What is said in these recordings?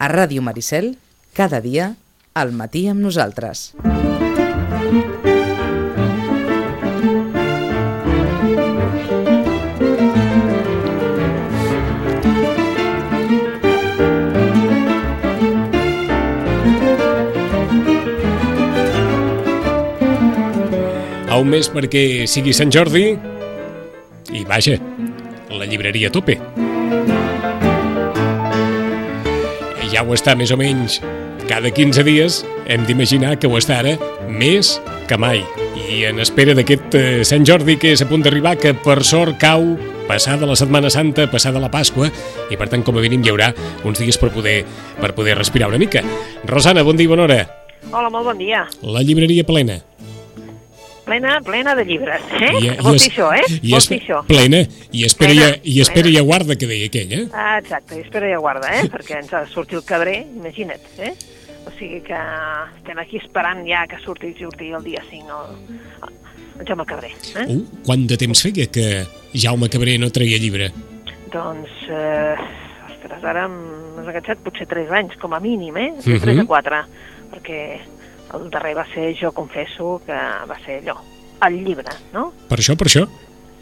A Ràdio Maricel, cada dia, al matí amb nosaltres. A un mes perquè sigui Sant Jordi i vaja, la llibreria tope. Ja ho està més o menys cada 15 dies, hem d'imaginar que ho està ara més que mai. I en espera d'aquest eh, Sant Jordi que és a punt d'arribar, que per sort cau passada la Setmana Santa, passada la Pasqua, i per tant, com a mínim, hi haurà uns dies per poder, per poder respirar una mica. Rosana, bon dia i bona hora. Hola, molt bon dia. La llibreria plena. Plena, plena de llibres, eh? I- Vols dir això, eh? I Vols dir això? plena, i espera, Plena, i, i espera plena. i aguarda, que deia aquell, eh? Ah, exacte, i espera i aguarda, eh? Perquè ens ha de sortir el cabrer, imagina't, eh? O sigui que estem aquí esperant ja que surti, surti el dia 5 el, el Jaume Cabré, eh? Uh, quant de temps feia que Jaume Cabré no treia llibre? Doncs, eh, ostres, ara m'has enganxat potser 3 anys, com a mínim, eh? De Mhm. 3 a 4, perquè el darrer va ser Jo confesso que va ser allò, el llibre, no? Per això, per això.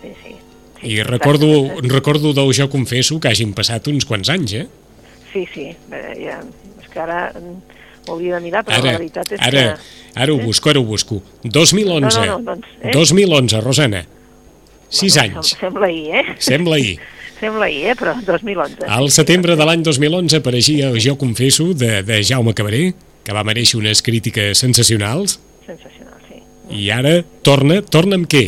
Sí, sí. sí I sí, recordo, exacte. recordo del Jo confesso que hagin passat uns quants anys, eh? Sí, sí, ja, és que ara ho hauria de mirar, però Ara, la veritat és ara, que... ara ho busco, ara ho busco. 2011. No, no, no, doncs, eh? 2011, Rosana. 6 Bueno, anys. sem- Sembla ahir, eh? Sembla ahir. Sembla ahir, eh? Però 2011. Al setembre de l'any 2011 apareixia el Jo confesso de, de Jaume Cabré, que va mereixer unes crítiques sensacionals, Sensacional, sí. i ara torna, torna amb què?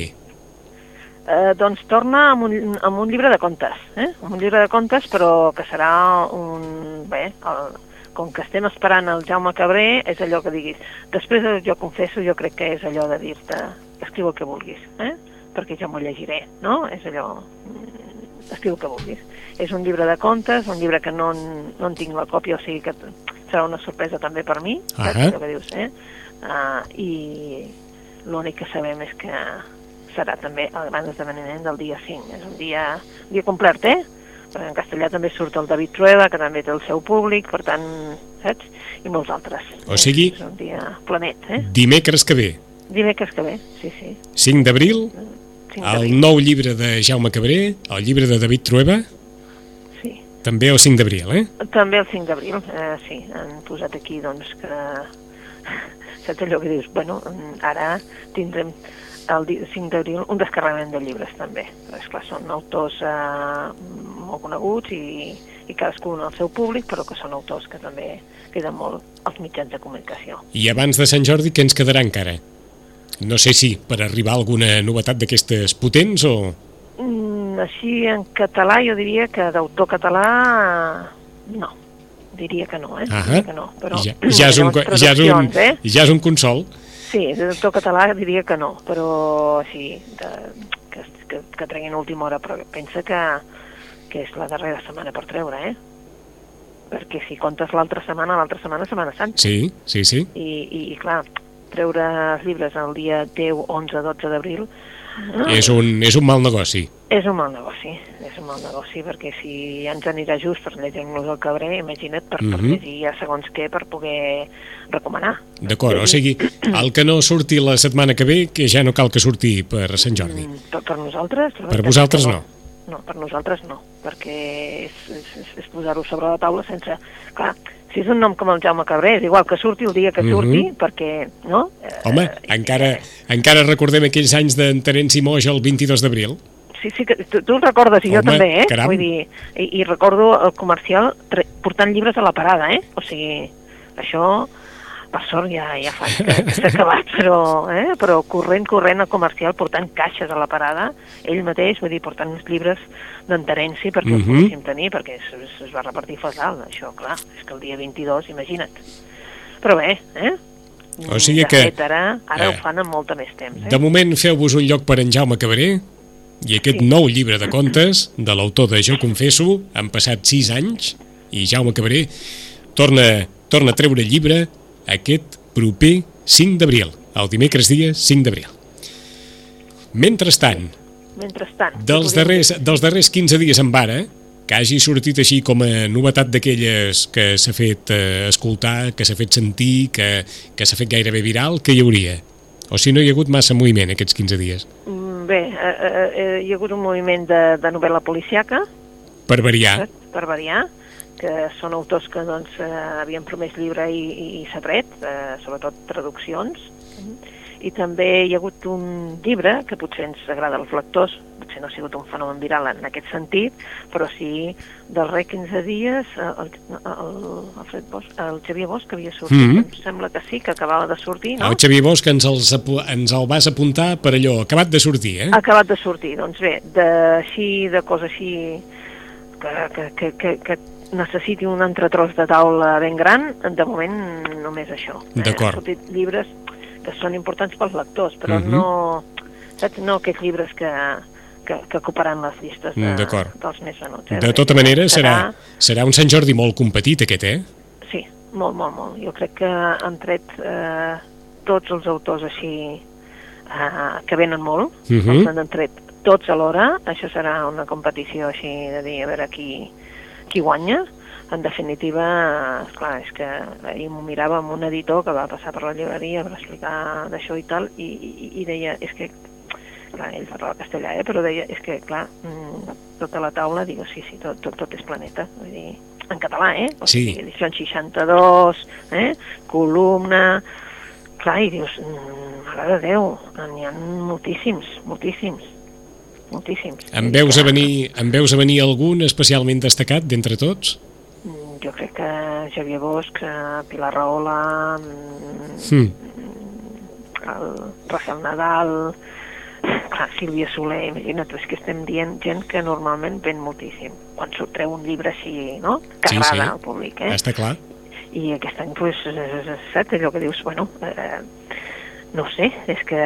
Eh, doncs torna amb un, amb un llibre de contes, eh? Amb un llibre de contes, però que serà un... Bé, el, com que estem esperant el Jaume Cabré, és allò que diguis. Després de Jo confesso, jo crec que és allò de dir-te escriu el que vulguis, eh? Perquè jo m'ho llegiré, no? És allò... mm, Escriu el que vulguis. És un llibre de contes, un llibre que no, no en tinc la còpia, o sigui que serà una sorpresa també per mi, saps Ahà. allò que dius, eh? Uh, I l'únic que sabem és que serà també el gran esdeveniment del dia 5. És un dia, un dia complet, eh? Perquè en castellà també surt el David Trueba, que també té el seu públic, per tant, saps? I molts altres. O sigui- És un dia planet, eh? Dimecres que ve, Dimecres que ve, sí, sí. 5 d'abril, 5 el nou llibre de Jaume Cabré, el llibre de David Trueba. També el 5 d'abril, eh? També el 5 d'abril, eh, sí, han posat aquí, doncs, que... Saps allò que dius? Bueno, ara tindrem el di- 5 d'abril un descarregament de llibres, també. És clar, són autors eh, molt coneguts i, i cadascun al seu públic, però que són autors que també queden molt als mitjans de comunicació. I abans de Sant Jordi, què ens quedarà encara? No sé si per arribar a alguna novetat d'aquestes potents o... Mm, així en català jo diria que d'autor català no, diria que no, eh? Diria que no, però ja, ja, és un, ja, és un, eh? ja és un consol. Sí, de doctor català diria que no, però sí, de, que, que, que treguin última hora, però pensa que, que és la darrera setmana per treure, eh? Perquè si comptes l'altra setmana, l'altra setmana és Setmana Santa. Sí, sí, sí. I, i, i clar, treure els llibres el dia 10, 11, 12 d'abril És, un, és un mal negoci. és un mal negoci, és un mal negoci, perquè si ja ens anirà just per llegir-nos el cabré, imagina't, per, per Mhm. llegir ja segons què per poder recomanar. D'acord, o sigui, el que no surti la setmana que ve, que ja no cal que surti per Sant Jordi. Mm, Per, per nosaltres? Per vosaltres no. No, per nosaltres no, perquè és, és, és posar-ho sobre la taula sense... Clar, si és un nom com el Jaume Cabré, és igual que surti el dia que Mhm. surti, perquè, no? Eh, Home, eh, encara, encara recordem aquells anys d'en Terenci Moix el 22 d'abril. Sí, sí, que tu, tu el recordes, i jo Home, també, eh? caram. Vull dir, i, i recordo el comercial portant llibres a la parada, eh? O sigui, això, per sort, ja, ja fa que s'ha acabat, però, eh? però corrent, corrent al comercial, portant caixes a la parada, ell mateix, vull dir, portant uns llibres d'en Terenci perquè els Mhm. poguéssim tenir, perquè es, es, es va repartir fatal, això, clar, és que el dia 22, imagina't. Però bé, eh? O sigui que- Fet, ara, ara eh, ho fan amb molta més temps, eh? De moment feu-vos un lloc per en Jaume Cabré i aquest Sí. nou llibre de contes de l'autor de Jo confesso, han passat 6 anys i Jaume Cabré torna, torna a treure llibre aquest proper 5 d'abril, el dimecres dia 5 d'abril. Mentrestant, Mentrestant. dels darrers, dels darrers 15 dies en vara, que hagi sortit així com a novetat d'aquelles que s'ha fet eh, escoltar, que s'ha fet sentir, que, que s'ha fet gairebé viral, que hi hauria? O si no hi ha hagut massa moviment aquests 15 dies? Mm, Bé, eh, eh, eh, hi ha hagut un moviment de, de novel·la policiaca, Per variar. per variar, que són autors que doncs, eh, havien promès llibre i, i s'ha tret, eh, sobretot traduccions. I també hi ha hagut un llibre que potser ens agrada als lectors, potser no ha sigut un fenomen viral en aquest sentit, però sí del re 15 dies eh, el, el, Alfred Bosch, el Xavier Bosch que havia sortit, Mhm. em sembla que sí, que acabava de sortir, no? El Xavier Bosch ens, els, ens el vas apuntar per allò, acabat de sortir, eh? Acabat de sortir, doncs bé, d'així, de cosa així que, que, que, que necessiti un entretros de taula ben gran, de moment només això. Eh, D'acord. Han sortit llibres que són importants pels lectors, però Mhm. no, saps, no aquests llibres que, que, que ocuparan les llistes de, dels més venuts. Eh? De tota manera, serà, serà un Sant Jordi molt competit, aquest, eh? Sí, molt, molt, molt. Jo crec que han tret eh, tots els autors així eh, que venen molt, Mhm. els han tret tots alhora. Això serà una competició així de dir a veure qui, qui guanya. En definitiva, esclar, és que ahir m'ho mirava amb un editor que va passar per la llibreria per explicar d'això i tal, i, i, i deia, és que clar, ell parlava castellà, eh? però deia, és que, clar, mm, tota la taula, digo, sí, sí, tot, tot, tot és planeta, vull dir, en català, eh? O Sí. sigui, edició en 62, eh? columna... Clar, i dius, mm, mare de Déu, n'hi ha moltíssims, moltíssims, moltíssims. En veus, a venir, en veus a venir algun especialment destacat d'entre tots? mm, Jo crec que Xavier Bosch, eh, Pilar Rahola, mm, Hm. el Rafael Nadal, clar, Sílvia Soler, imagina't, és que estem dient gent que normalment ven moltíssim. Quan surt treu un llibre així, no?, que Sí, agrada sí. al públic, eh? Està clar. I aquest any, doncs, saps allò que dius, bueno, eh, no sé, és que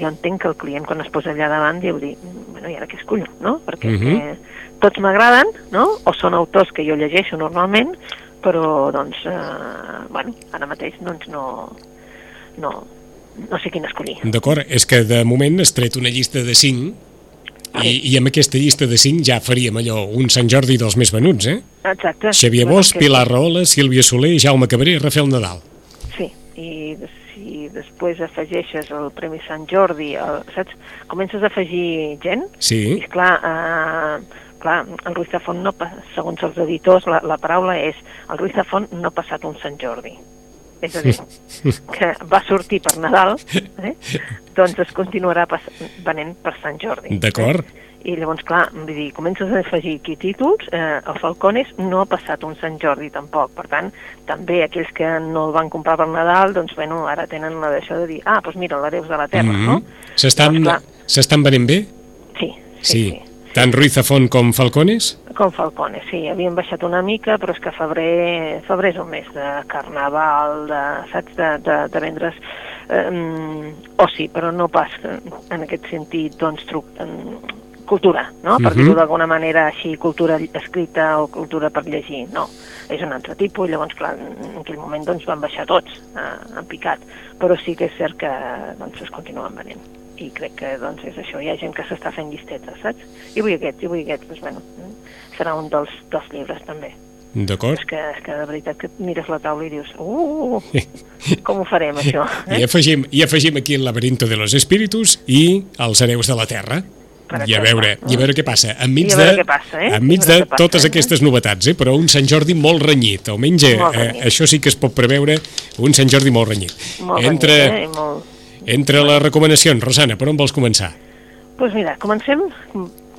jo entenc que el client quan es posa allà davant diu dir, bueno, i ara què escullo, no? Perquè uh -huh. tots m'agraden, no? O són autors que jo llegeixo normalment, però, doncs, eh, bueno, ara mateix, doncs, no, no, no sé quin escollir. D'acord, és que de moment has tret una llista de 5 i, i amb aquesta llista de 5 ja faríem allò, un Sant Jordi dels més venuts, eh? Exacte. Xavier Bueno, Bosch, que- Pilar Rahola, Sílvia Soler, Jaume Cabré i Rafael Nadal. Sí, i si després afegeixes el Premi Sant Jordi, el, saps? Comences a afegir gent, i Sí, esclar, eh, clar, el Ruiz de Font, no, segons els editors, la, la paraula és el Ruiz de Font no ha passat un Sant Jordi. És a dir, que va sortir per Nadal, eh? doncs es continuarà venent per Sant Jordi. d'acord. I llavors, clar, vull dir, comences a afegir aquí títols, eh, el Falcones no ha passat un Sant Jordi tampoc, per tant, també aquells que no el van comprar per Nadal, doncs, bueno, ara tenen la d'això de dir, ah, doncs mira, l'Hereus de la Terra, Mhm. no? S'estan Doncs, venent bé? Sí, sí, Sí. sí. Tant Ruiz Zafón com Falcones? Com Falcones, sí, havien baixat una mica, però és que febrer, febrer és un mes de carnaval, de, saps, de, de, de vendre's eh, oci, però no pas en aquest sentit, doncs, truc, en, cultura, no? Per Mhm. dir-ho d'alguna manera així, cultura escrita o cultura per llegir, no. És un altre tipus i llavors, clar, en aquell moment doncs, van baixar tots eh, en picat, però sí que és cert que doncs, es continuen venent i crec que doncs, és això, hi ha gent que s'està fent llistetes, saps? I vull aquest, i vull aquest, doncs, bueno, serà un dels, dels llibres també. D'acord. És que, és que de veritat que mires la taula i dius, uh, com ho farem això? I afegim, I afegim aquí el laberinto de los espíritus i els hereus de la terra. Per I a veure, i a veure què passa. Enmig de, què passa, eh? enmig de passa, totes eh? aquestes novetats, eh? però un Sant Jordi molt renyit. Almenys eh, Molt eh, renyit. això sí que es pot preveure, un Sant Jordi molt renyit. Molt entre, renyit, eh? Molt... entre les recomanacions, Rosana, per on vols començar? Doncs pues mira, comencem,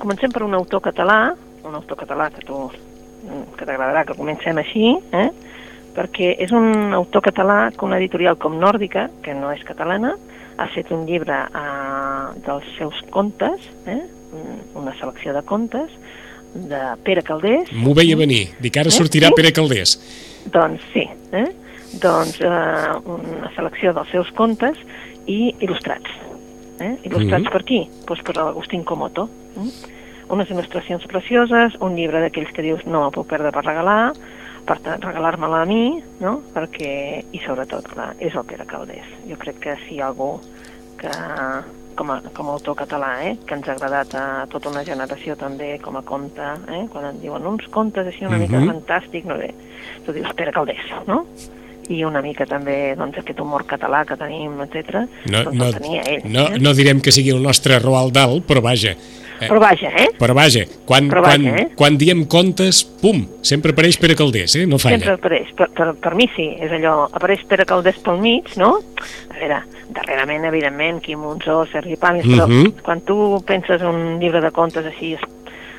comencem per un autor català, un autor català que tu que t'agradarà que comencem així, eh? perquè és un autor català que una editorial com Nòrdica, que no és catalana, ha fet un llibre eh, dels seus contes, eh? una selecció de contes, de Pere Caldés. M'ho veia venir. Dic, ara Eh? sortirà Sí? Pere Caldés. Doncs sí, eh? doncs eh, una selecció dels seus contes i il·lustrats. Eh? Il·lustrats Mhm. per qui? Doncs per l'Agustín Comoto. Eh? Unes il·lustracions precioses, un llibre d'aquells que dius no me'l puc perdre per regalar, per tant, regalar-me-la a mi, no? perquè, i sobretot, clar, és el Pere Caldés. Jo crec que si hi ha algú que com a, com a autor català, eh? que ens ha agradat a tota una generació també com a conte, eh? quan en diuen uns contes així una uh -huh. mica Mhm. fantàstic, no sé, tu dius Pere Caldés, no? i una mica també doncs, aquest humor català que tenim, etc. No, doncs no, el tenia ell. no, eh? no direm que sigui el nostre Roald Dahl, però vaja. Eh, Però vaja, eh? però vaja, quan, Però vaja, quan, eh? quan diem contes, pum, sempre apareix Pere Caldés, eh? No falla. Sempre apareix. Per, per, per mi sí, és allò, apareix Pere Caldés pel mig, no? A veure, darrerament, evidentment, Quim Monzó, Sergi Pàmies, però Mhm. quan tu penses en un llibre de contes així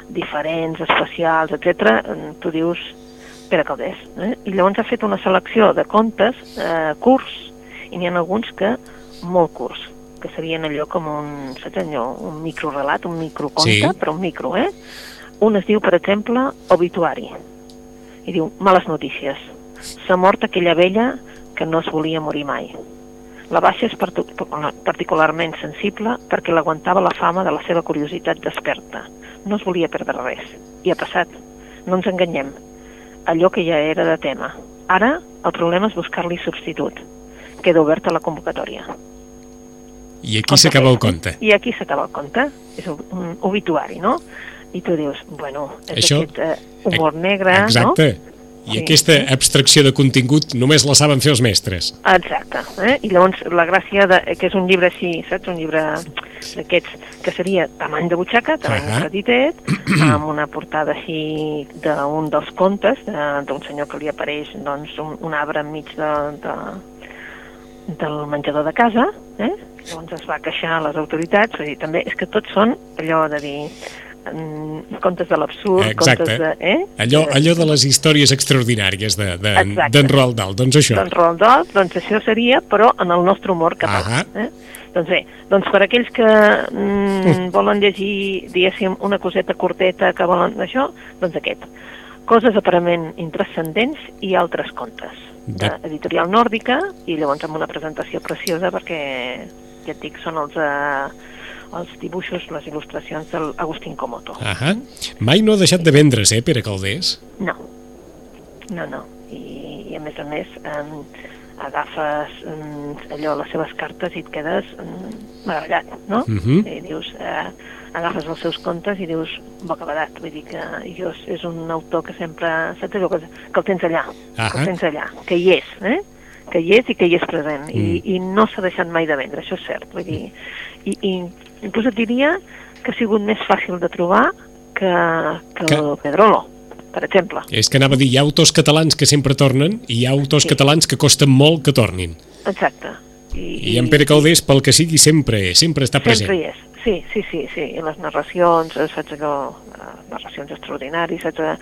diferents, especials, etc, tu dius Pere Caldés. Eh? I llavors ha fet una selecció de contes eh, curts, i n'hi ha alguns que molt curts, que serien allò com un, saps allò, un microrelat, un microconte, Sí. però un micro, eh? Un es diu, per exemple, Obituari, i diu, males notícies. S'ha mort aquella vella que no es volia morir mai. La baixa és particularment sensible perquè l'aguantava la fama de la seva curiositat desperta. No es volia perdre res. I ha passat. No ens enganyem. Allò que ja era de tema. Ara, el problema és buscar-li substitut. Queda oberta la convocatòria. I aquí s'acaba el conte. I aquí s'acaba el conte. És un, obituari, no? I tu dius, bueno, és Això- aquest eh, humor negre, Exacte. I Sí. aquesta abstracció de contingut només la saben fer els mestres. no? Exacte. Eh? I llavors la gràcia de, que és un llibre així, saps? Un llibre d'aquests que seria tamany de butxaca, tamany Ahà. petitet, amb una portada així d'un dels contes, de- d'un senyor que li apareix doncs, un, un arbre enmig de, de, del menjador de casa, eh? Llavors es va queixar a les autoritats, vull dir, també és que tots són allò de dir mm, contes de l'absurd, contes de... Eh? Allò, allò de les històries extraordinàries d'en de, de, d'en Roald Dahl, doncs això. Doncs Roald Dahl, doncs això seria, però en el nostre humor català. Ahà. Eh? Doncs bé, doncs per aquells que mm, volen llegir, diguéssim, una coseta curteta que volen d'això, doncs aquest. Coses aparentment intrascendents i altres contes. De- De... Editorial nòrdica i llavors amb una presentació preciosa perquè, ja et dic, són els, eh, els dibuixos, les il·lustracions del Agustín Comoto. Ahà. Mai no ha deixat de vendre's, eh, Pere Caldés? No, no, no. I, i a més a més um, agafes um, allò, les seves cartes i et quedes um, meravellat, no? Mhm. I dius, eh, agafes els seus contes i dius, bocabadat, vull dir que jo és, un autor que sempre, saps allò, que, que el tens allà, que Ahà. el tens allà, que hi és, eh? Que hi és i que hi és present, I, Mm. i no s'ha deixat mai de vendre, això és cert, vull dir, i, i inclús et diria que ha sigut més fàcil de trobar que, que, Que- el Pedrolo, per exemple. És que anava a dir, hi ha autors catalans que sempre tornen i hi ha autors Sí. catalans que costen molt que tornin. Exacte. I en Pere Caldés, pel que sigui, sempre sempre està present. Sempre hi és. Sí, sí, sí, sí. I les narracions, eh, saps allò, eh, narracions extraordinàries, saps, eh,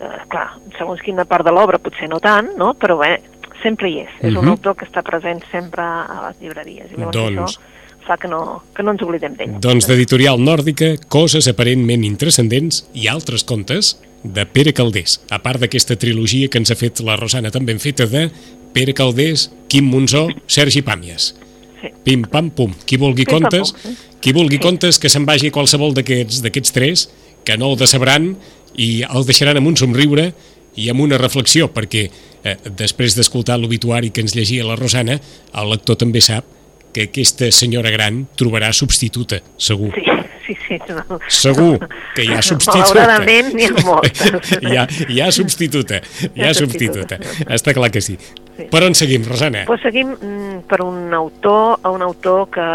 eh, clar, segons quina part de l'obra potser no tant, no? però bé, sempre hi és. És un Mhm. autor que està present sempre a les llibreries. I llavors Doncs- això fa que no, que no ens oblidem d'ell. Doncs d'editorial nòrdica, coses aparentment intrascendents i altres contes de Pere Caldés, a part d'aquesta trilogia que ens ha fet la Rosana tan ben feta de Pere Caldés, Quim Monzó, Sergi Pàmies. Sí. Pim, pam, pum. Qui vulgui Pim, pam, contes, pum, eh? qui vulgui Sí. contes, que se'n vagi a qualsevol d'aquests d'aquests tres, que no el decebran i el deixaran amb un somriure i amb una reflexió, perquè eh, després d'escoltar l'obituari que ens llegia la Rosana, el lector també sap que aquesta senyora gran trobarà substituta, segur. Sí, sí, sí. No. Segur que hi ha substituta. Malauradament n'hi ha moltes. hi, ha, hi ha substituta, hi ha substituta. Està clar que sí. Sí. Per on seguim, Rosana? Pues seguim mm, per un autor, a un autor que,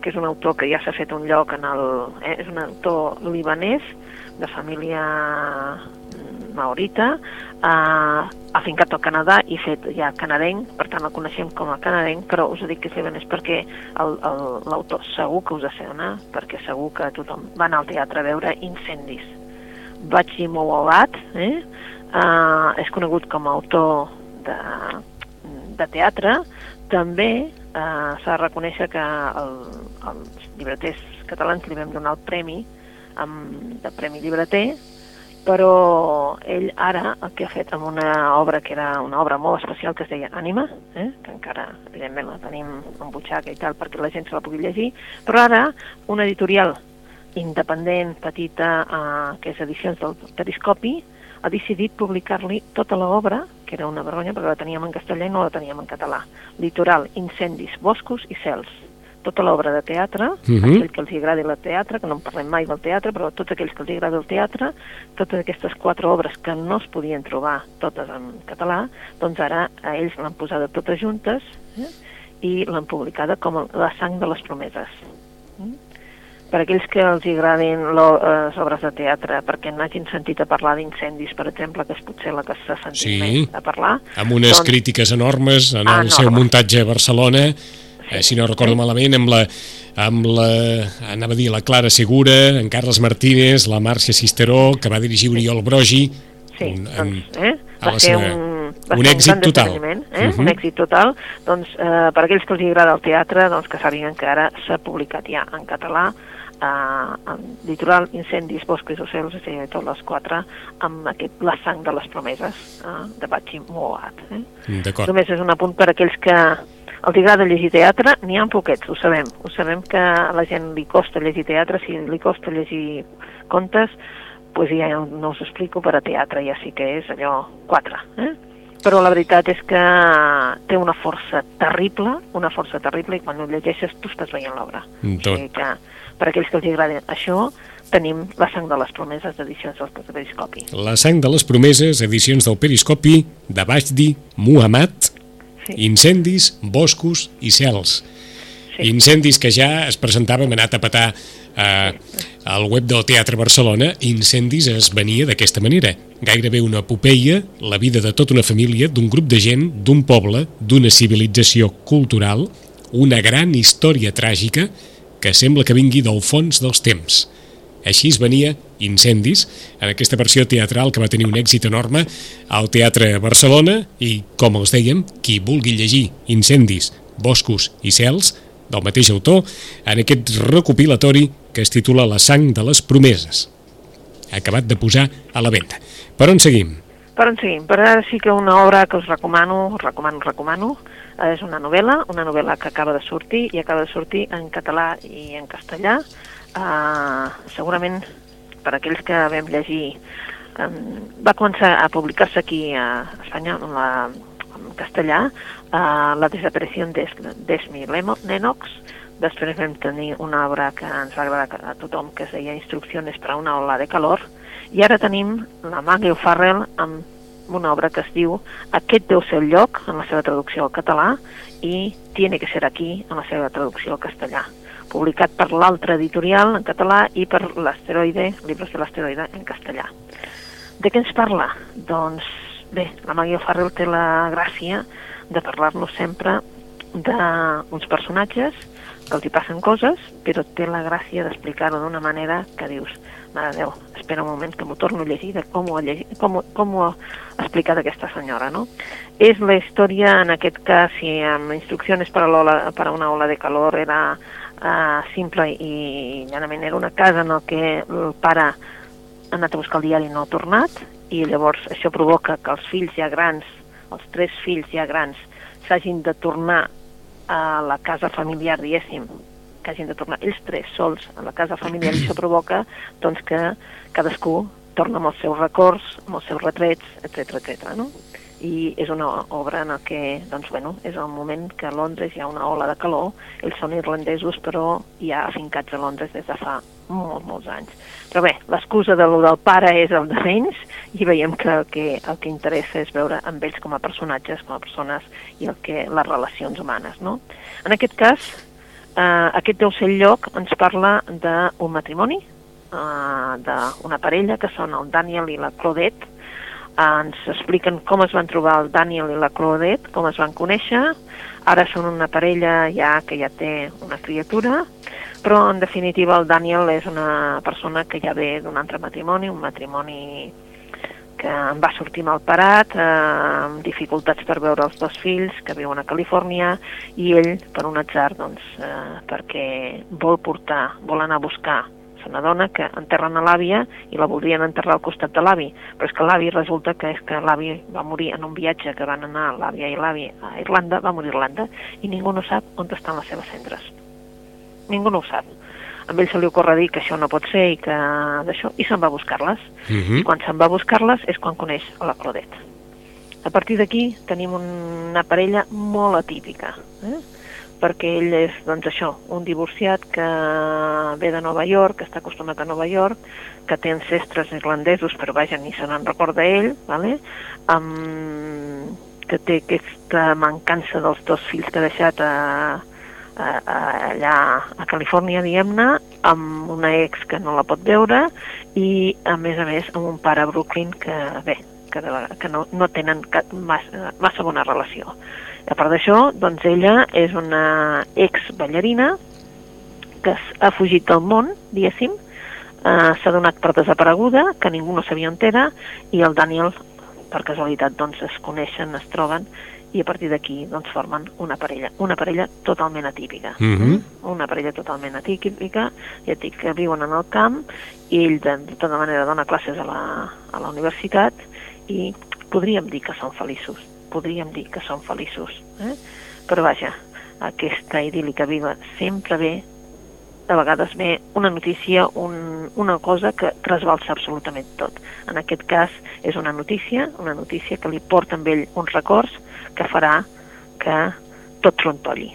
que és un autor que ja s'ha fet un lloc en el... Eh, és un autor libanès de família maorita, eh, afincat al Canadà i fet ja canadenc, per tant el coneixem com a canadenc, però us ho dic que és libanès perquè l'autor segur que us sona, perquè segur que tothom va anar al teatre a veure incendis. Bachi Mouawad, eh? Uh, és conegut com a autor de, de teatre, també uh, s'ha de reconèixer que el, els llibreters catalans li vam donar el premi amb, de Premi Llibreter, però ell ara el que ha fet amb una obra que era una obra molt especial que es deia Ànima, eh? que encara evidentment la tenim en butxaca i tal perquè la gent se la pugui llegir, però ara una editorial independent, petita, eh, que és Edicions del Periscopi, ha decidit publicar-li tota l'obra, que era una vergonya perquè la teníem en castellà i no la teníem en català. Litoral, incendis, boscos i cels. Tota l'obra de teatre, uh Mhm. -huh. aquell que els agradi el teatre, que no en parlem mai del teatre, però tots aquells que els agrada el teatre, totes aquestes quatre obres que no es podien trobar totes en català, doncs ara a ells l'han posada totes juntes eh? i l'han publicada com La sang de les promeses. Mm? Per aquells que els agradin eh, les obres de teatre, perquè n'hagin sentit a parlar d'incendis, per exemple, que és potser la que s'ha sentit Sí. més a parlar, amb unes doncs- crítiques enormes en Ah, el seu enormes. muntatge a Barcelona, eh, si no recordo malament, amb la, amb la, anava a dir, la Clara Segura, en Carles Martínez, la Màrcia Cisteró, que va dirigir Oriol Brogi, Sí, un- doncs, eh? va ser seva- un, va un ser èxit gran total. esdeveniment, eh? Mhm. un èxit total. Doncs, eh, per aquells que els agrada el teatre, doncs que sàpiguen que ara s'ha publicat ja en català eh, en Litoral, Incendis, Boscos i Ocells, dir, totes les quatre, amb aquest La sang de les promeses, eh, de Batxi Moat. Eh? Només és un apunt per aquells que els agrada llegir teatre, n'hi ha poquets, ho sabem. Ho sabem que a la gent li costa llegir teatre, si li costa llegir contes, doncs ja no us explico, per a teatre ja sí que és allò quatre. Eh? Però la veritat és que té una força terrible, una força terrible, i quan ho llegeixes tu estàs veient l'obra. Tot. O sigui que per aquells que els agrada això, tenim La sang de les promeses d'edicions del Periscopi. La sang de les promeses, edicions del Periscopi, de Bajdi, Muhammad, Sí. incendis, boscos i cels. Sí. Incendis que ja es presentava, hem anat a petar eh, al web del Teatre Barcelona, Incendis es venia d'aquesta manera. Gairebé una epopeia, la vida de tota una família, d'un grup de gent, d'un poble, d'una civilització cultural, una gran història tràgica que sembla que vingui del fons dels temps. Així es venia Incendis, en aquesta versió teatral que va tenir un èxit enorme al Teatre Barcelona i, com els dèiem, qui vulgui llegir Incendis, Boscos i Cels, del mateix autor, en aquest recopilatori que es titula La sang de les promeses, acabat de posar a la venda. Per on seguim? Per on seguim? Per ara sí que una obra que us recomano, us recomano, recomano, eh, és una novel·la, una novel·la que acaba de sortir i acaba de sortir en català i en castellà. Uh, segurament per aquells que vam llegir um, va començar a publicar-se aquí a Espanya en, la, en castellà uh, La desaparició d'Esmi Lennox després vam tenir una obra que ens va agradar a tothom que es deia Instrucciones per a una ola de calor i ara tenim la Maggie O'Farrell amb una obra que es diu Aquest deu ser el lloc, en la seva traducció al català, i Tiene que ser aquí, en la seva traducció al castellà. Publicat per l'altre editorial en català i per l'Asteroide, Llibres de l'Asteroide en castellà. De què ens parla? Doncs bé, la Maggie O'Farrell té la gràcia de parlar-nos sempre d'uns personatges que els hi passen coses, però té la gràcia d'explicar-ho d'una manera que dius, mare Déu, espera un moment que m'ho torno a llegir, de com ho ha, llegit, com, ho- com ho ha explicat aquesta senyora, no? És la història, en aquest cas, si amb instruccions per a, per a una ola de calor era uh, simple i llanament era una casa en que el pare ha anat a buscar el diari i no ha tornat, i llavors això provoca que els fills ja grans, els tres fills ja grans, s'hagin de tornar a la casa familiar, diguéssim, que hagin de tornar ells tres sols a la casa familiar i això provoca doncs, que cadascú torna amb els seus records, amb els seus retrets, etc etc. no? I és una obra en què, doncs, bueno, és el moment que a Londres hi ha una ola de calor, ells són irlandesos però ja afincats a Londres des de fa molts, molts anys. Però bé, l'excusa del, del pare és el de menys i veiem que el, que el que interessa és veure amb ells com a personatges, com a persones i el que les relacions humanes. No? En aquest cas, eh, aquest deu ser el lloc ens parla d'un matrimoni, eh, d'una parella que són el Daniel i la Claudette, ens expliquen com es van trobar el Daniel i la Claudette, com es van conèixer, ara són una parella ja que ja té una criatura, però en definitiva el Daniel és una persona que ja ve d'un altre matrimoni, un matrimoni que em va sortir mal parat, eh, amb dificultats per veure els dos fills que viuen a Califòrnia i ell, per un atzar, doncs, eh, perquè vol portar, vol anar a buscar se n'adona que enterren a l'àvia i la voldrien enterrar al costat de l'avi, però és que l'avi resulta que és que l'avi va morir en un viatge que van anar l'àvia i l'avi a Irlanda, va morir a Irlanda, i ningú no sap on estan les seves cendres. Ningú no ho sap. A ell se li ocorre dir que això no pot ser i que d'això, i se'n va a buscar-les. Uh I -huh. quan se'n va a buscar-les és quan coneix a la Claudette. A partir d'aquí tenim una parella molt atípica. Eh? Perquè ell és, doncs això, un divorciat que ve de Nova York, que està acostumat a Nova York, que té ancestres irlandesos, però vaja, ni se n'en recorda ell, vale? um, que té aquesta mancança dels dos fills que ha deixat a, a, a, allà a Califòrnia, diguem-ne, amb una ex que no la pot veure i, a més a més, amb un pare a Brooklyn que, bé, que, de, que no, no tenen massa, massa bona relació. A part d'això, doncs ella és una ex-ballarina que ha fugit del món, diguéssim, eh, s'ha donat per desapareguda, que ningú no sabia on era, i el Daniel, per casualitat, doncs es coneixen, es troben, i a partir d'aquí doncs formen una parella, una parella totalment atípica. Mm -hmm. Una parella totalment atípica, ja et dic que viuen en el camp, i ell de, de tota manera dona classes a la, a la universitat, i podríem dir que són feliços, podríem dir que són feliços, eh? però vaja, aquesta idíl·lica viva sempre ve de vegades ve una notícia, un, una cosa que trasbalsa absolutament tot. En aquest cas és una notícia, una notícia que li porta amb ell uns records que farà que tot trontolli.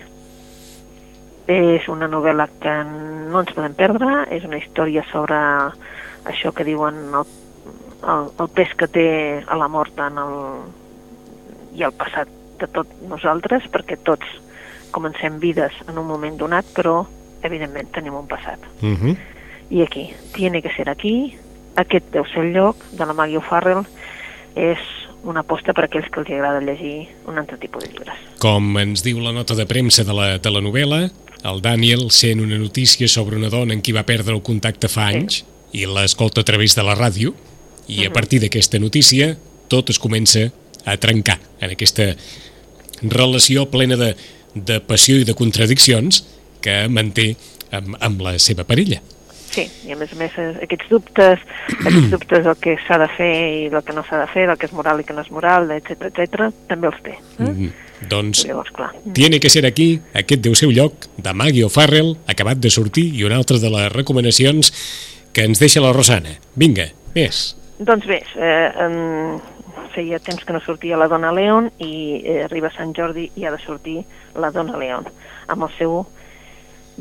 És una novel·la que no ens podem perdre, és una història sobre això que diuen el, el, el pes que té a la mort en el, i el passat de tots nosaltres, perquè tots comencem vides en un moment donat, però evidentment tenim un passat. Mm -hmm. I aquí, tiene que ser aquí, aquest deu ser el lloc de la Maggie O'Farrell, és una aposta per a aquells que els agrada llegir un altre tipus de llibres. Com ens diu la nota de premsa de la, de la novel·la, el Daniel sent una notícia sobre una dona en qui va perdre el contacte fa anys sí. i l'escolta a través de la ràdio i uh -huh. a partir d'aquesta notícia tot es comença a trencar en aquesta relació plena de, de passió i de contradiccions que manté amb, amb la seva parella. Sí, i a més a més eh, aquests dubtes, aquests dubtes del que s'ha de fer i del que no s'ha de fer, del que és moral i que no és moral, etc etc, també els té. Eh? Mm -hmm. Doncs Llavors, clar. tiene que ser aquí, aquest deu seu lloc, de Maggie O'Farrell, acabat de sortir, i una altra de les recomanacions que ens deixa la Rosana. Vinga, més. Doncs bé, eh, feia temps que no sortia la Dona León i eh, arriba Sant Jordi i ha de sortir la Dona León amb el seu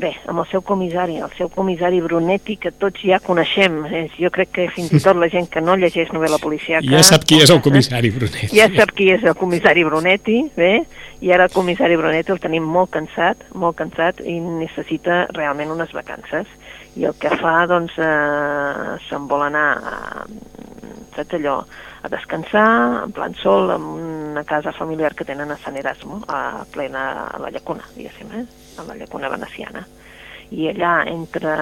Bé, amb el seu comissari, el seu comissari Brunetti, que tots ja coneixem. Eh? Jo crec que fins i tot la gent que no llegeix novel·la policiaca... Ja sap qui és el comissari Brunetti. Ja sap qui és el comissari Brunetti, bé? I ara el comissari Brunetti el tenim molt cansat, molt cansat, i necessita realment unes vacances. I el que fa, doncs, eh, se'n vol anar a, saps allò, a descansar, en plan sol, en una casa familiar que tenen a Sant Erasmo, a plena a la llacuna, diguéssim, eh? a la llacuna veneciana. I allà, entre,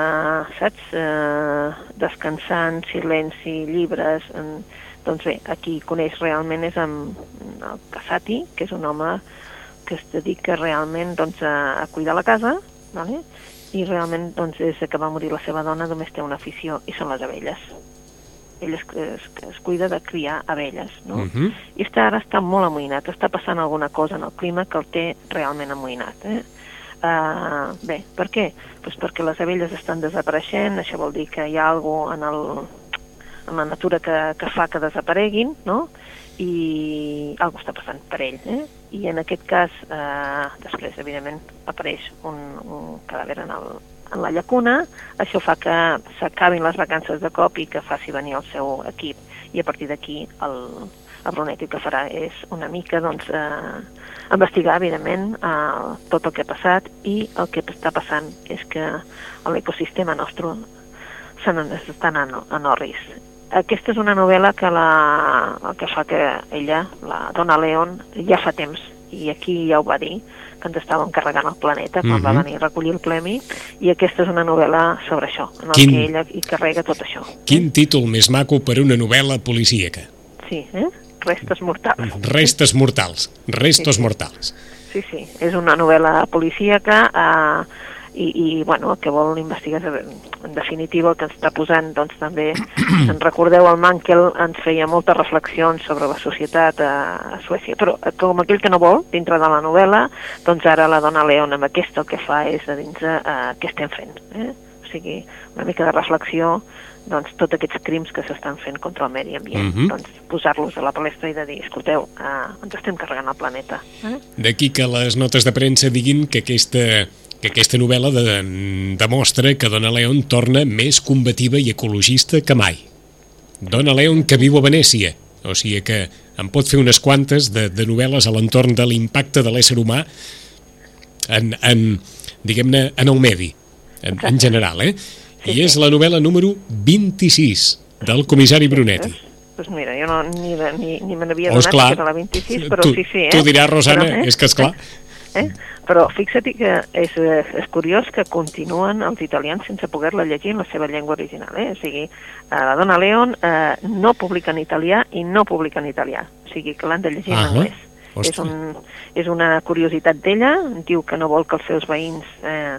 saps, eh, descansant, silenci, llibres, en, doncs bé, aquí coneix realment és amb el Casati, que és un home que es dedica realment doncs, a, a cuidar la casa, vale? i realment doncs, des que va morir la seva dona només té una afició i són les abelles ell es, es, es cuida de criar abelles, no? Uh -huh. I està, ara està molt amoïnat, està passant alguna cosa en el clima que el té realment amoïnat, eh? Uh, bé, per què? Pues perquè les abelles estan desapareixent, això vol dir que hi ha alguna en, el, en la natura que, que fa que desapareguin, no? i alguna està passant per ell. Eh? I en aquest cas, eh, després, evidentment, apareix un, un cadàver en, el, en la llacuna, això fa que s'acabin les vacances de cop i que faci venir el seu equip. I a partir d'aquí el, el Brunetti el que farà és una mica doncs, eh, investigar, evidentment, eh, tot el que ha passat i el que està passant és que l'ecosistema nostre se n'està anant a Norris. Aquesta és una novel·la que, la, el que fa que ella, la dona Leon, ja fa temps, i aquí ja ho va dir, que ens estàvem carregant el planeta quan uh -huh. va venir a recollir el premi, i aquesta és una novel·la sobre això, en Quin... que ella hi carrega tot això. Quin títol més maco per una novel·la policíaca. Sí, eh? Restes mortals. Restes mortals. Restos Sí, sí. mortals. Sí, sí, és una novel·la policíaca eh, i, i bueno, el que vol investigar en definitiva el que ens està posant doncs també, en recordeu el Mankel ens feia moltes reflexions sobre la societat a, a Suècia, però eh, com aquell que no vol dintre de la novel·la, doncs ara la dona Leon amb aquesta el que fa és a dins eh, què estem fent eh? o sigui, una mica de reflexió doncs, tots aquests crims que s'estan fent contra el medi ambient, Mhm. doncs, posar-los a la palestra i de dir, escolteu, eh, ens estem carregant el planeta. Eh? D'aquí que les notes de premsa diguin que aquesta, que aquesta novel·la de, demostra que Donna Leon torna més combativa i ecologista que mai. Donna Leon que viu a Venècia, o sigui que en pot fer unes quantes de, de novel·les a l'entorn de l'impacte de l'ésser humà en, en diguem-ne, en el medi, en, en general, eh? Sí, I és la novel·la número 26 del comissari Brunetti. Doncs pues mira, jo no, ni, ni, ni me n'havia Oh, donat que era la 26, però tu, sí, sí, eh? Tu diràs, Rosana, Però, és que esclar. Eh? Però fixa't que és, eh, és curiós que continuen els italians sense poder-la llegir en la seva llengua original. Eh? O sigui, eh, la dona Leon eh, no publica en italià i no publica en italià. O sigui, que l'han de llegir Ahà. en anglès. Ostres. És, un, és una curiositat d'ella, diu que no vol que els seus veïns eh,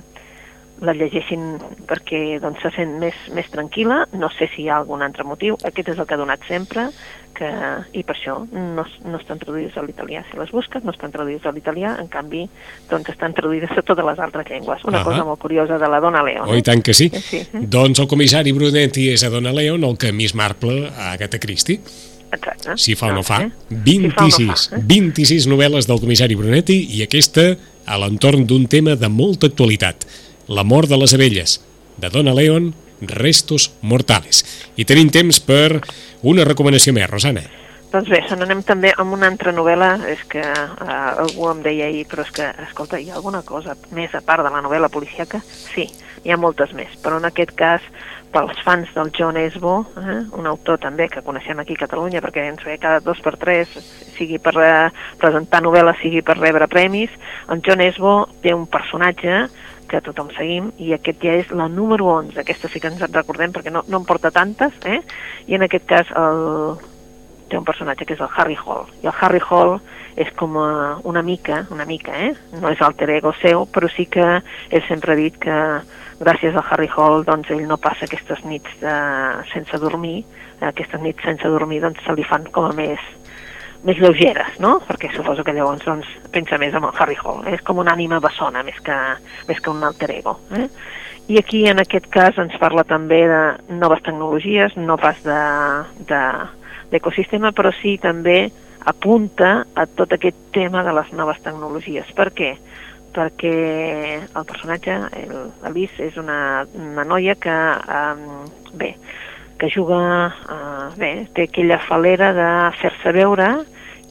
la llegeixin perquè doncs, se sent més, més tranquil·la, no sé si hi ha algun altre motiu, aquest és el que ha donat sempre, que, i per això no, no estan traduïdes a l'italià. Si les busques, no estan traduïdes a l'italià, en canvi, doncs estan traduïdes a totes les altres llengües. Una Ahà. cosa molt curiosa de la dona Leon. Oh, i tant que sí. Sí. Doncs el comissari Brunetti és a Donna Leon el que Miss Marple a Agatha Christie. Exacte. Si fa o no fa. Eh? Si fa no 26, fa, eh? 26 novel·les del comissari Brunetti i aquesta a l'entorn d'un tema de molta actualitat. La mort de les abelles, de Donna Leon, Restos Mortales. I tenim temps per una recomanació més, Rosana. Doncs bé, se n'anem també amb una altra novel·la, és que eh, algú em deia ahir, però és que, escolta, hi ha alguna cosa més a part de la novel·la policíaca? Sí, hi ha moltes més, però en aquest cas, pels fans del John Esbo, eh, un autor també que coneixem aquí a Catalunya, perquè ens ve cada dos per tres, sigui per eh, presentar novel·les, sigui per rebre premis, el John Esbo té un personatge que tothom seguim, i aquest ja és la número 11, aquesta sí que ens en recordem perquè no, no en porta tantes, eh? i en aquest cas el, té un personatge que és el Harry Hall, i el Harry Hall és com una mica, una mica, eh? no és alter ego seu, però sí que ell sempre ha dit que gràcies al Harry Hall doncs ell no passa aquestes nits eh, sense dormir, aquestes nits sense dormir doncs se li fan com a més, més lleugeres, no? Perquè suposo que llavors doncs, pensa més en el Harry Hall. És com una ànima bessona més que, més que un alter ego. Eh? I aquí, en aquest cas, ens parla també de noves tecnologies, no pas de- de- d'ecosistema, però sí també apunta a tot aquest tema de les noves tecnologies. Per què? Perquè el personatge, l'Alice, és una, una noia que, um, bé, que juga, uh, bé, té aquella falera de fer-se veure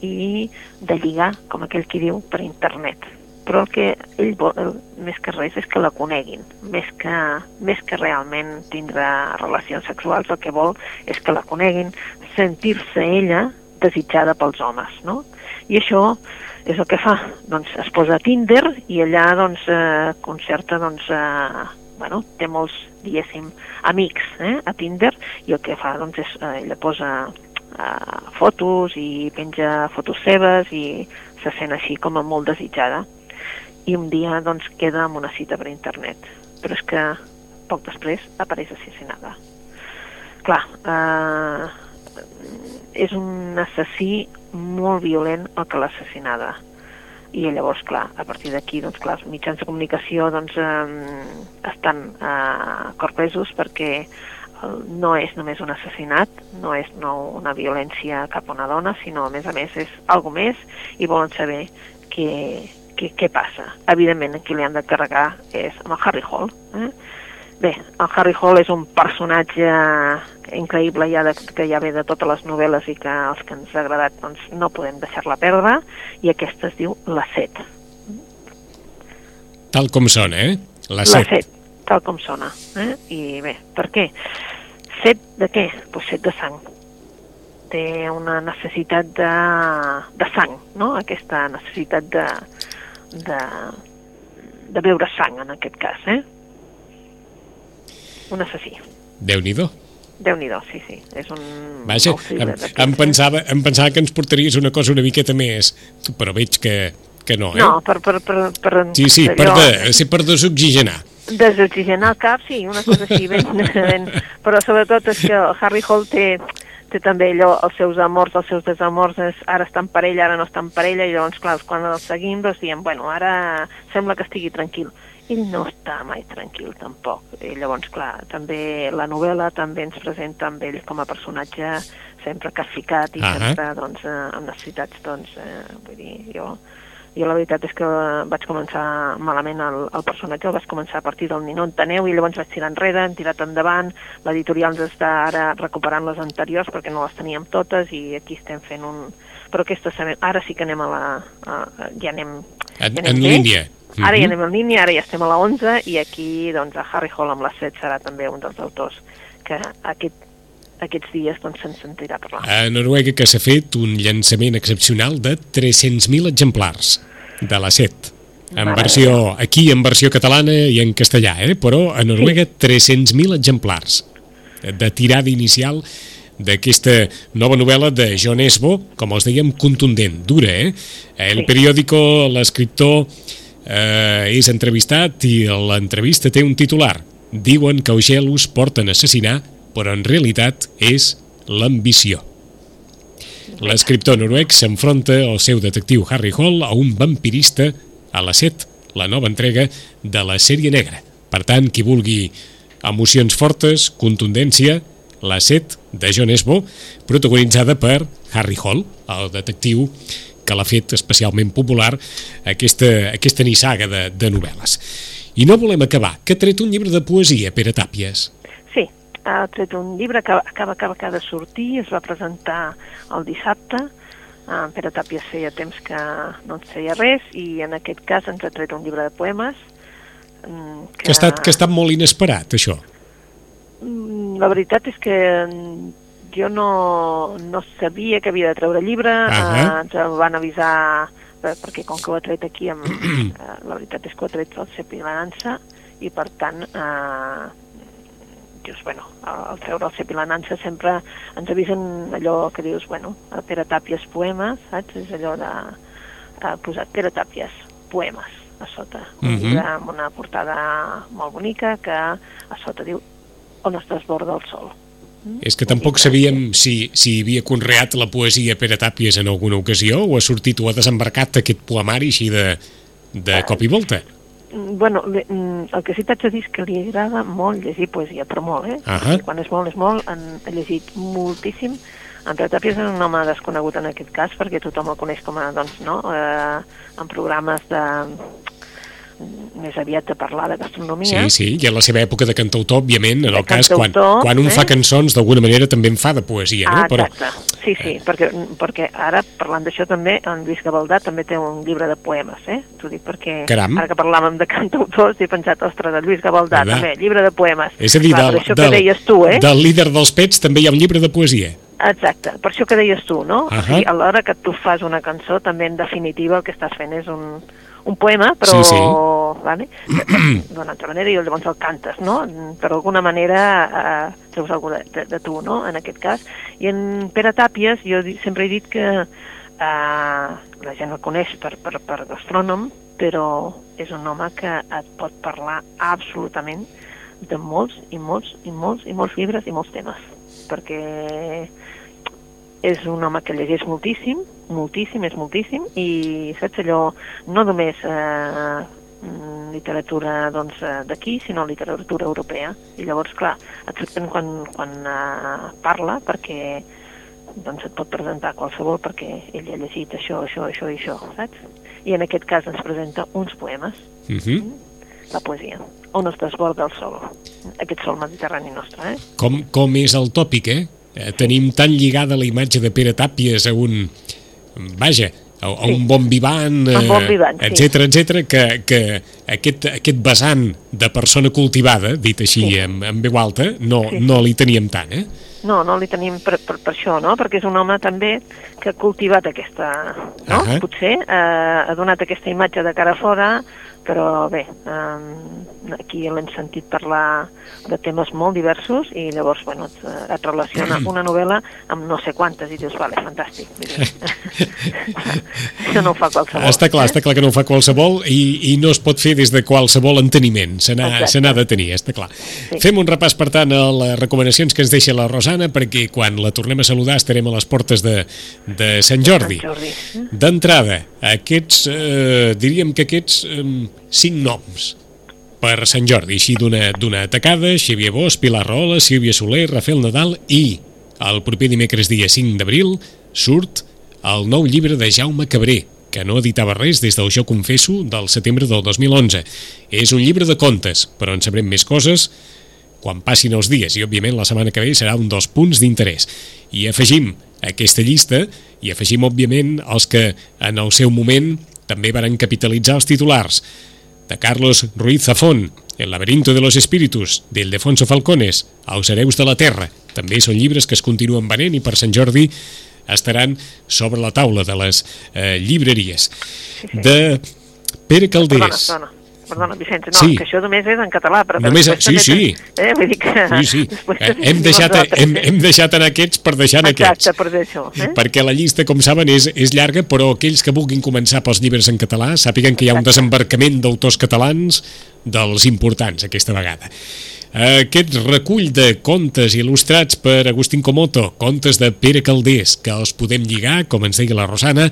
i de lligar, com aquell qui diu, per internet. Però el que ell vol, més que res, és que la coneguin. Més que, més que realment tindre relacions sexuals, el que vol és que la coneguin, sentir-se ella desitjada pels homes, no? I això és el que fa, doncs es posa a Tinder i allà doncs eh, concerta doncs eh, bueno, té molts, diguéssim, amics eh, a Tinder i el que fa doncs és, eh, ella posa eh, fotos i penja fotos seves i se sent així com a molt desitjada. I un dia doncs queda amb una cita per internet. Però és que poc després apareix assassinada clar eh, és un assassí molt violent el que l'ha assassinada i llavors, clar, a partir d'aquí, doncs, clar, els mitjans de comunicació doncs, eh, estan eh, corpresos perquè no és només un assassinat, no és no una violència cap a una dona, sinó, a més a més, és algo més i volen saber què, què, què passa. Evidentment, qui li han de carregar és amb el Harry Hall. Eh? Bé, el Harry Hall és un personatge increïble ja de, que ja ve de totes les novel·les i que els que ens ha agradat doncs, no podem deixar-la perdre i aquesta es diu La Set. Tal com sona, eh? La La set. Set, tal com sona. Eh? I bé, per què? Set de què? Pues set de sang. Té una necessitat de, de sang, no? Aquesta necessitat de, de, de beure sang, en aquest cas, eh? Un assassí. Déu-n'hi-do. Déu-n'hi-do, sí, sí. És un... Vaja, em, em, pensava, em pensava que ens portaries una cosa una miqueta més, però veig que, que no, eh? No, per, per, per, per Sí, sí, per, de, sí, per desoxigenar. Desoxigenar el cap, sí, una cosa així ben, ben... Però sobretot és que Harry Hall té, té també allò, els seus amors, els seus desamors, és, ara està en parella, ara no està en parella, i llavors, clar, quan el seguim, doncs diem, bueno, ara sembla que estigui tranquil. Ell no està mai tranquil, tampoc. I llavors, clar, també la novel·la també ens presenta amb ell com a personatge sempre ficat i uh. -huh. sempre, doncs, eh, amb necessitats, doncs, eh, vull dir, jo jo la veritat és que vaig començar malament el, el personatge, el vaig començar a partir del Ninó Enteneu i llavors vaig tirar enrere, hem tirat endavant, l'editorial ens està ara recuperant les anteriors perquè no les teníem totes i aquí estem fent un... Però aquesta ara sí que anem a la... A, ja anem... En, ja en anem bé. línia. Ara ja Mhm. anem en línia, ara ja estem a la 11 i aquí doncs a Harry Hall amb la 7 serà també un dels autors que aquest, aquests dies doncs se'n sentirà parlar. A Noruega que s'ha fet un llançament excepcional de 300.000 exemplars de la set. En Mare versió, aquí en versió catalana i en castellà, eh? però a Noruega 300.000 exemplars de tirada inicial d'aquesta nova novel·la de John Esbo, com els dèiem, contundent, dura, eh? El Sí. periòdico, l'escriptor, eh, és entrevistat i l'entrevista té un titular. Diuen que Augelus porten a assassinar, però en realitat és l'ambició. L'escriptor noruec s'enfronta al seu detectiu Harry Hall a un vampirista a la set, la nova entrega de la sèrie negra. Per tant, qui vulgui emocions fortes, contundència, la set de John Esbo, protagonitzada per Harry Hall, el detectiu que l'ha fet especialment popular aquesta, aquesta nissaga de, de novel·les. I no volem acabar, que ha tret un llibre de poesia, Pere Tàpies. Sí, ha tret un llibre que acaba, acaba, acaba de sortir, es va presentar el dissabte, en Pere Tàpies feia temps que no ens feia res i en aquest cas ens ha tret un llibre de poemes mm, Que ha estat, que ha estat molt inesperat, això. Mm, La veritat és que mm, jo no, no sabia que havia de treure llibre, Ahà. eh, ens van avisar eh, perquè com que ho ha tret aquí, amb, eh, la veritat és que ho ha tret el CEP i la Nansa i per tant eh, dius, bueno, al treure el CEP i la Nansa sempre ens avisen allò que dius, bueno, a Pere Tàpies poemes, saps? És allò de eh, posat Pere Tàpies poemes a sota, un Mhm. llibre amb una portada molt bonica que a sota diu on es desborda el sol. És que tampoc sabíem si, si havia conreat la poesia Pere Tàpies en alguna ocasió o ha sortit o ha desembarcat aquest poemari així de, de cop i volta. Mm, Bueno, mm, el que sí t'haig de dir és que li agrada molt llegir poesia, però molt, eh? Ahà. I Quan és molt, és molt, en, he llegit moltíssim. En Pere Tàpies és un home desconegut en aquest cas, perquè tothom el coneix com a, doncs, no?, eh, en programes de més aviat de parlar de gastronomia. Sí, sí, i en la seva època de cantautor, òbviament, en el cas, quan, cantautor, quan un eh? fa cançons, d'alguna manera també en fa de poesia, no? Ah, exacte. Sí, sí, perquè, perquè ara, parlant d'això també, en Lluís Gavaldà també té un llibre de poemes, eh? T'ho dic perquè Caram. ara que parlàvem de cantautors he pensat, ostres, de Lluís Gavaldà Clar. també, llibre de poemes. És a dir, Clar, del, del, que deies tu, eh? del líder dels pets també hi ha un llibre de poesia. Exacte, per això que deies tu, no? Ahà. O sigui, a l'hora que tu fas una cançó, també en definitiva el que estàs fent és un, un poema, però... Sí, sí. Vale? D'una altra manera, i llavors el cantes, no? Per alguna manera eh, treus alguna de, de, de tu, no?, en aquest cas. I en Pere Tàpies, jo sempre he dit que eh, la gent el coneix per, per, per gastrònom, però és un home que et pot parlar absolutament de molts i molts i molts i molts llibres i molts temes perquè és un home que llegeix moltíssim, moltíssim, és moltíssim, i saps allò, no només eh, mm, literatura doncs, eh, d'aquí, sinó literatura europea. I llavors, clar, et sorprèn quan, quan eh, parla, perquè doncs et pot presentar qualsevol perquè ell ha llegit això, això, això i això, saps? I en aquest cas ens presenta uns poemes, Uh -huh. la poesia, on es desborda el sol, aquest sol mediterrani nostre, eh? com, com és el tòpic, eh? eh? Tenim tan lligada la imatge de Pere Tàpies a un... Vaja, a, a Sí. un bon vivant, Un bon vivant, sí. etc etc que, que aquest, aquest vessant de persona cultivada, dit així Sí. en, en veu alta, no, Sí. no li teníem tant, eh? No, no li tenim per, per, per això, no? Perquè és un home també que ha cultivat aquesta... No? Ahà. Potser eh, ha donat aquesta imatge de cara fora, però bé, eh, aquí l'hem sentit parlar de temes molt diversos i llavors, bueno, et, et relaciona una novel·la amb no sé quantes i dius, vale, fantàstic. Això no ho fa qualsevol. Està clar, està clar que no ho fa qualsevol i, i no es pot fer des de qualsevol enteniment, se n'ha de tenir, està clar. Sí. Fem un repàs, per tant, a les recomanacions que ens deixa la Rosa Rosana perquè quan la tornem a saludar estarem a les portes de, de Sant Jordi. Sant Jordi. D'entrada, aquests, eh, diríem que aquests eh, cinc noms per Sant Jordi, així d'una atacada, Xavier Bosch, Pilar Rahola, Sílvia Soler, Rafael Nadal i el proper dimecres dia 5 d'abril surt el nou llibre de Jaume Cabré, que no editava res des del Jo Confesso del setembre del 2011. És un llibre de contes, però en sabrem més coses quan passin els dies i, òbviament, la setmana que ve serà un dels punts d'interès. I afegim aquesta llista i afegim, òbviament, els que en el seu moment també varen capitalitzar els titulars de Carlos Ruiz Zafón, El laberinto de los espíritus, d'Ildefonso Falcones, Els hereus de la terra. També són llibres que es continuen venent i per Sant Jordi estaran sobre la taula de les eh, llibreries. De Pere Calders. Perdona, perdona. Perdona, Vicenç, no, Sí. que això només és en català. Però Només- sí, també sí. Eh? Vull dir que... Sí, sí. Eh, Hem deixat, hem, eh? hem deixat en aquests per deixar en aquests. Exacte, per això. Eh? Perquè la llista, com saben, és, és llarga, però aquells que vulguin començar pels llibres en català sàpiguen que hi ha un desembarcament d'autors catalans dels importants aquesta vegada. Aquest recull de contes il·lustrats per Agustín Comoto, contes de Pere Caldés, que els podem lligar, com ens deia la Rosana,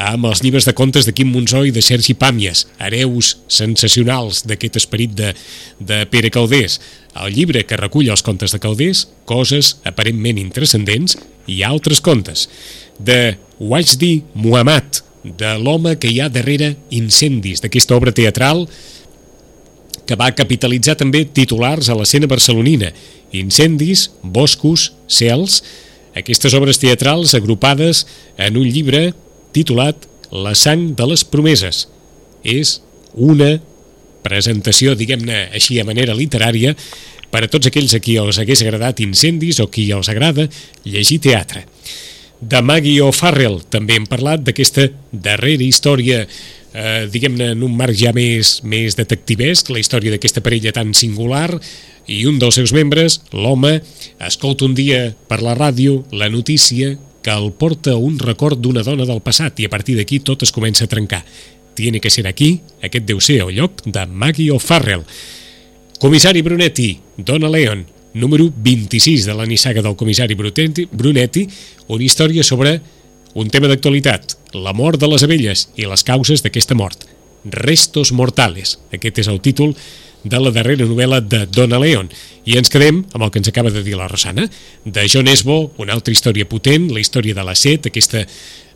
amb els llibres de contes de Quim Monzó i de Sergi Pàmies, hereus sensacionals d'aquest esperit de, de Pere Caldés. El llibre que recull els contes de Caldés, coses aparentment intrascendents i altres contes. De Wajdi Muhammad, de l'home que hi ha darrere incendis, d'aquesta obra teatral que va capitalitzar també titulars a l'escena barcelonina, incendis, boscos, cels, aquestes obres teatrals agrupades en un llibre titulat La sang de les promeses. És una presentació, diguem-ne així a manera literària, per a tots aquells a qui els hagués agradat incendis o qui els agrada llegir teatre. De Maggie O'Farrell també hem parlat d'aquesta darrera història eh, diguem-ne en un marc ja més, més detectivesc, la història d'aquesta parella tan singular i un dels seus membres, l'home, escolta un dia per la ràdio la notícia que el porta un record d'una dona del passat i a partir d'aquí tot es comença a trencar. Tiene que ser aquí, aquest deu ser el lloc de Maggie O'Farrell. Comissari Brunetti, Donna Leon, número 26 de la nissaga del comissari Brunetti, una història sobre un tema d'actualitat, la mort de les abelles i les causes d'aquesta mort. Restos mortales, aquest és el títol de la darrera novel·la de Donna Leon. I ens quedem amb el que ens acaba de dir la Rosana, de John Esbo, una altra història potent, la història de la Set, aquesta,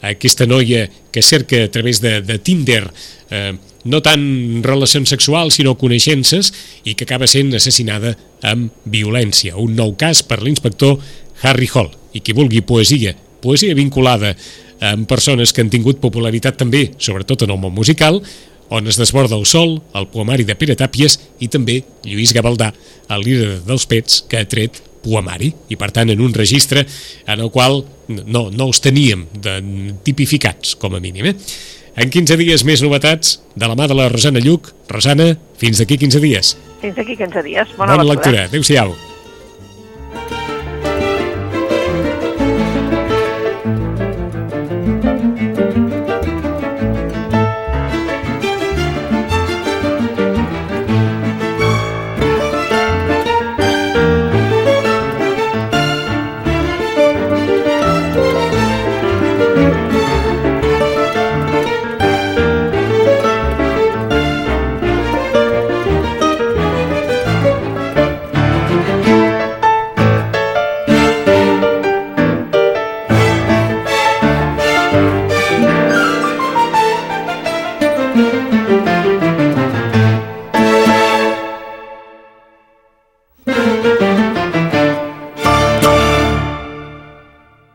aquesta noia que cerca a través de, de Tinder eh, no tant relacions sexuals sinó coneixences i que acaba sent assassinada amb violència. Un nou cas per l'inspector Harry Hall. I qui vulgui poesia, poesia vinculada amb persones que han tingut popularitat també, sobretot en el món musical, on es desborda el sol, el poemari de Pere Tàpies i també Lluís Gavaldà, el líder dels Pets, que ha tret poemari i per tant en un registre en el qual no, no els teníem de, tipificats com a mínim. Eh? En 15 dies més novetats de la mà de la Rosana Lluc. Rosana, fins d'aquí 15 dies. Fins aquí 15 dies. Bona, Bona lectura. lectura. Adéu-siau.